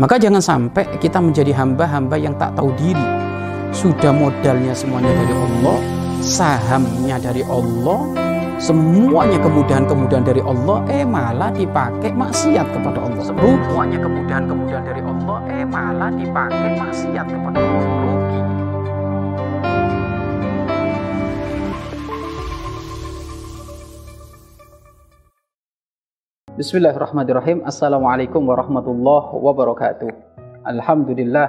Maka jangan sampai kita menjadi hamba-hamba yang tak tahu diri. Sudah modalnya semuanya dari Allah, sahamnya dari Allah, semuanya kemudahan-kemudahan dari Allah, eh malah dipakai maksiat kepada Allah. Semuanya kemudahan-kemudahan dari Allah, eh malah dipakai maksiat kepada Allah. Bismillahirrahmanirrahim. Assalamualaikum warahmatullahi wabarakatuh. Alhamdulillah.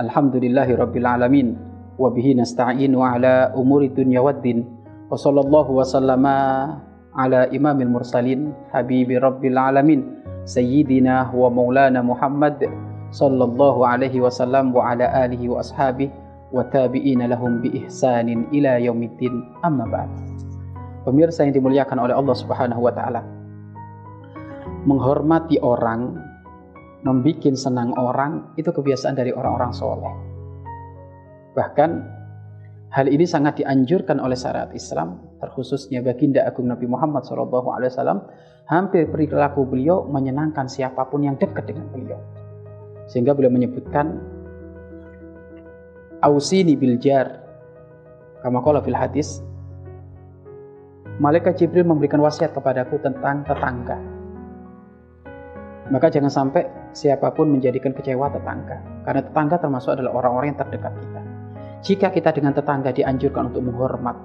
Alhamdulillahi rabbil alamin. Wa bihi nasta'in wa ala umuri dunya waddin. Wa sallallahu wa sallama ala imamil mursalin habibi rabbil alamin. Sayyidina wa maulana Muhammad sallallahu alaihi wasallam wa ala alihi wa ashabihi wa tabi'ina lahum bi ihsanin ila yaumiddin. Amma ba'd. Pemirsa yang dimuliakan oleh Allah Subhanahu wa taala menghormati orang, membuat senang orang, itu kebiasaan dari orang-orang soleh. Bahkan hal ini sangat dianjurkan oleh syariat Islam, terkhususnya baginda agung Nabi Muhammad SAW, hampir perilaku beliau menyenangkan siapa pun yang dekat dengan beliau. Sehingga beliau menyebutkan, Ausini biljar, kama fil hadis, Malaikat Jibril memberikan wasiat kepadaku tentang tetangga maka jangan sampai siapa pun menjadikan kecewa tetangga. Karena tetangga termasuk adalah orang-orang yang terdekat kita. Jika kita dengan tetangga dianjurkan untuk menghormat,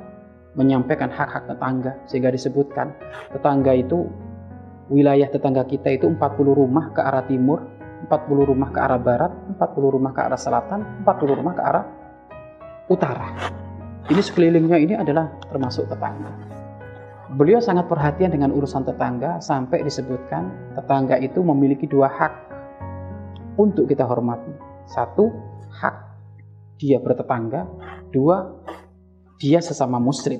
menyampaikan hak-hak tetangga, sehingga disebutkan tetangga itu, wilayah tetangga kita itu 40 rumah ke arah timur, 40 rumah ke arah barat, 40 rumah ke arah selatan, 40 rumah ke arah utara. Ini sekelilingnya ini adalah termasuk tetangga. Beliau sangat perhatian dengan urusan tetangga sampai disebutkan tetangga itu memiliki dua hak untuk kita hormati. Satu, hak dia bertetangga. Dua, dia sesama muslim.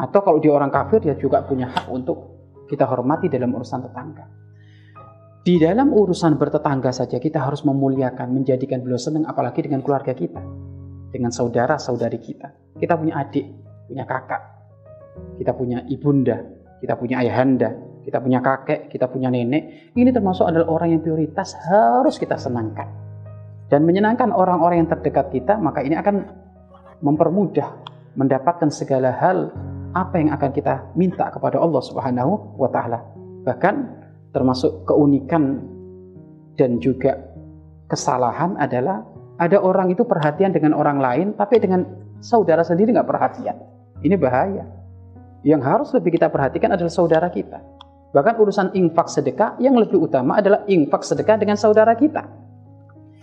Atau kalau dia orang kafir, dia juga punya hak untuk kita hormati dalam urusan tetangga. Di dalam urusan bertetangga saja kita harus memuliakan, menjadikan beliau senang, apalagi dengan keluarga kita. Dengan saudara-saudari kita. Kita punya adik, punya kakak, kita punya ibunda, kita punya ayahanda, kita punya kakek, kita punya nenek. Ini termasuk adalah orang yang prioritas harus kita senangkan. Dan menyenangkan orang-orang yang terdekat kita, maka ini akan mempermudah mendapatkan segala hal apa yang akan kita minta kepada Allah Subhanahu wa taala. Bahkan termasuk keunikan dan juga kesalahan adalah ada orang itu perhatian dengan orang lain tapi dengan saudara sendiri nggak perhatian. Ini bahaya yang harus lebih kita perhatikan adalah saudara kita. Bahkan urusan infak sedekah yang lebih utama adalah infak sedekah dengan saudara kita.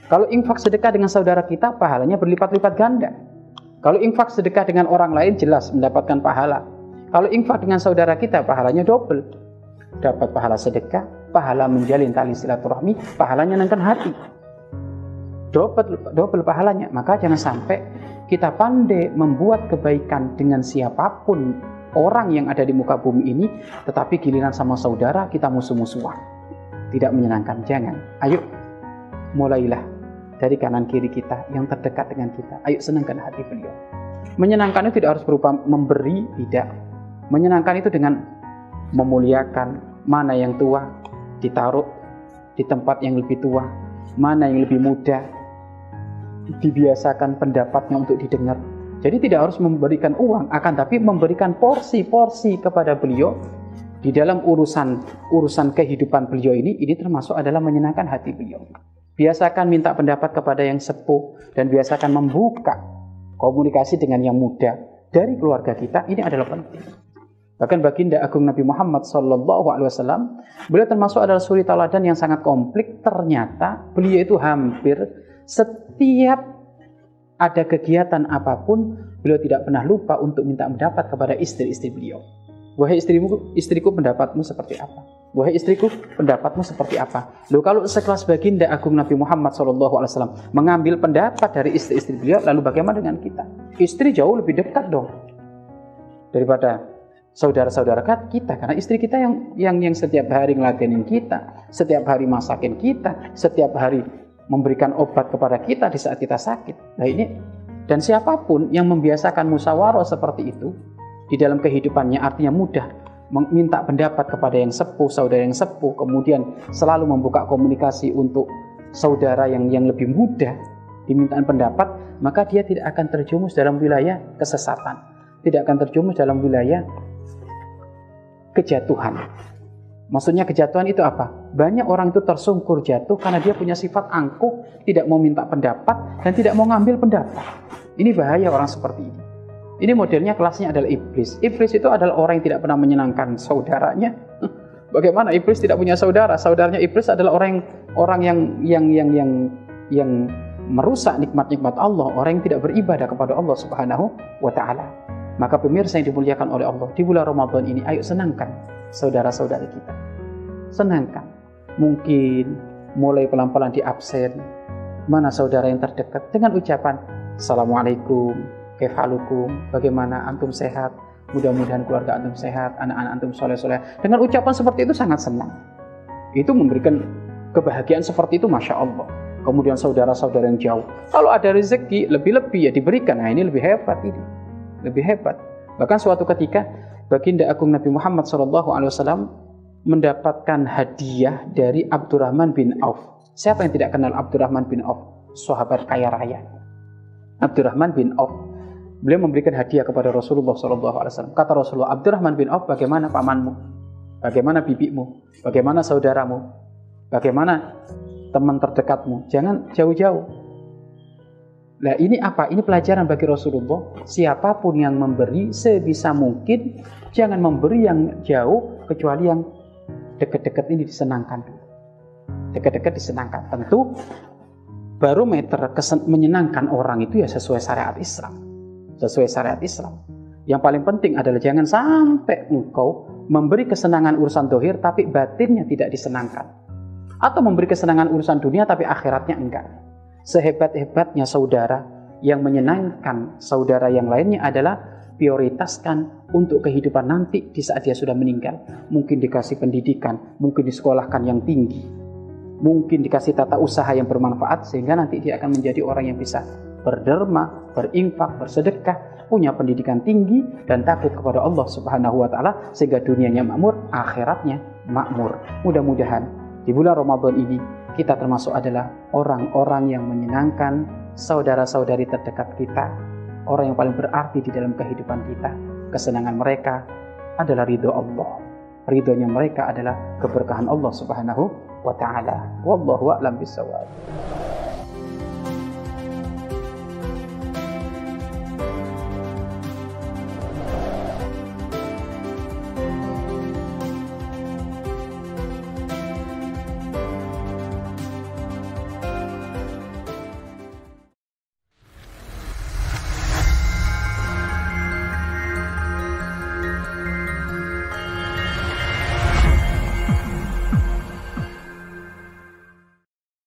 Kalau infak sedekah dengan saudara kita, pahalanya berlipat-lipat ganda. Kalau infak sedekah dengan orang lain jelas mendapatkan pahala. Kalau infak dengan saudara kita, pahalanya double. Dapat pahala sedekah, pahala menjalin tali silaturahmi, pahalanya nangkan hati. Double, double pahalanya. Maka jangan sampai kita pandai membuat kebaikan dengan siapa pun orang yang ada di muka bumi ini, tetapi giliran sama saudara kita musuh-musuhan. Tidak menyenangkan, jangan. Ayo, mulailah dari kanan kiri kita yang terdekat dengan kita. Ayo senangkan hati beliau. Menyenangkan itu tidak harus berupa memberi, tidak. Menyenangkan itu dengan memuliakan mana yang tua, ditaruh di tempat yang lebih tua, mana yang lebih muda, dibiasakan pendapatnya untuk didengar, jadi tidak harus memberikan uang, akan tapi memberikan porsi-porsi kepada beliau di dalam urusan urusan kehidupan beliau ini, ini termasuk adalah menyenangkan hati beliau. Biasakan minta pendapat kepada yang sepuh dan biasakan membuka komunikasi dengan yang muda dari keluarga kita. Ini adalah penting. Bahkan baginda agung Nabi Muhammad Wasallam, beliau termasuk adalah suri teladan yang sangat komplit. Ternyata beliau itu hampir setiap ada kegiatan apa pun, beliau tidak pernah lupa untuk minta pendapat kepada istri-istri beliau. Wahai istrimu, istriku pendapatmu seperti apa? Wahai istriku, pendapatmu seperti apa? Loh kalau sekelas baginda agung Nabi Muhammad SAW mengambil pendapat dari istri-istri beliau, lalu bagaimana dengan kita? Istri jauh lebih dekat dong daripada saudara-saudara kita karena istri kita yang yang yang setiap hari ngeladenin kita, setiap hari masakin kita, setiap hari memberikan obat kepada kita di saat kita sakit. Nah ini dan siapa pun yang membiasakan musyawarah seperti itu di dalam kehidupannya artinya mudah meminta pendapat kepada yang sepuh, saudara yang sepuh, kemudian selalu membuka komunikasi untuk saudara yang yang lebih muda dimintaan pendapat, maka dia tidak akan terjumus dalam wilayah kesesatan, tidak akan terjumus dalam wilayah kejatuhan. Maksudnya kejatuhan itu apa? Banyak orang itu tersungkur jatuh karena dia punya sifat angkuh, tidak mau minta pendapat dan tidak mau ngambil pendapat. Ini bahaya orang seperti ini. Ini modelnya kelasnya adalah iblis. Iblis itu adalah orang yang tidak pernah menyenangkan saudaranya. Bagaimana iblis tidak punya saudara? Saudaranya iblis adalah orang yang orang yang yang yang yang, yang merusak nikmat-nikmat Allah, orang yang tidak beribadah kepada Allah Subhanahu wa taala. Maka pemirsa yang dimuliakan oleh Allah, di bulan Ramadan ini ayo senangkan saudara-saudari kita. Senangkan. Mungkin mulai pelan-pelan di absen. Mana saudara yang terdekat dengan ucapan Assalamualaikum, kefalukum, bagaimana antum sehat, mudah-mudahan keluarga antum sehat, anak-anak antum soleh-soleh. Dengan ucapan seperti itu sangat senang. Itu memberikan kebahagiaan seperti itu, Masya Allah. Kemudian saudara-saudara yang jauh. Kalau ada rezeki lebih-lebih ya diberikan. Nah ini lebih hebat ini. Lebih hebat. Bahkan suatu ketika baginda agung Nabi Muhammad SAW mendapatkan hadiah dari Abdurrahman bin Auf. Siapa yang tidak kenal Abdurrahman bin Auf? Sahabat kaya raya. Abdurrahman bin Auf beliau memberikan hadiah kepada Rasulullah SAW. Kata Rasulullah, Abdurrahman bin Auf, bagaimana pamanmu? Bagaimana bibimu? Bagaimana saudaramu? Bagaimana teman terdekatmu? Jangan jauh-jauh. Nah ini apa? Ini pelajaran bagi Rasulullah. Siapa pun yang memberi sebisa mungkin, jangan memberi yang jauh, kecuali yang dekat-dekat ini disenangkan. Dekat-dekat disenangkan. Tentu barometer menyenangkan orang itu ya sesuai syariat Islam sesuai syariat Islam. Yang paling penting adalah jangan sampai engkau memberi kesenangan urusan dohir tapi batinnya tidak disenangkan. Atau memberi kesenangan urusan dunia tapi akhiratnya enggak. Sehebat-hebatnya saudara yang menyenangkan saudara yang lainnya adalah prioritaskan untuk kehidupan nanti di saat dia sudah meninggal. Mungkin dikasih pendidikan, mungkin disekolahkan yang tinggi, mungkin dikasih tata usaha yang bermanfaat sehingga nanti dia akan menjadi orang yang bisa berderma, berinfak, bersedekah, punya pendidikan tinggi dan takut kepada Allah Subhanahu wa taala sehingga dunianya makmur, akhiratnya makmur. Mudah-mudahan di bulan Ramadan ini kita termasuk adalah orang-orang yang menyenangkan saudara-saudari terdekat kita, orang yang paling berarti di dalam kehidupan kita. Kesenangan mereka adalah ridho Allah. Ridhonya mereka adalah keberkahan Allah Subhanahu wa taala. Wallahu a'lam bishawab.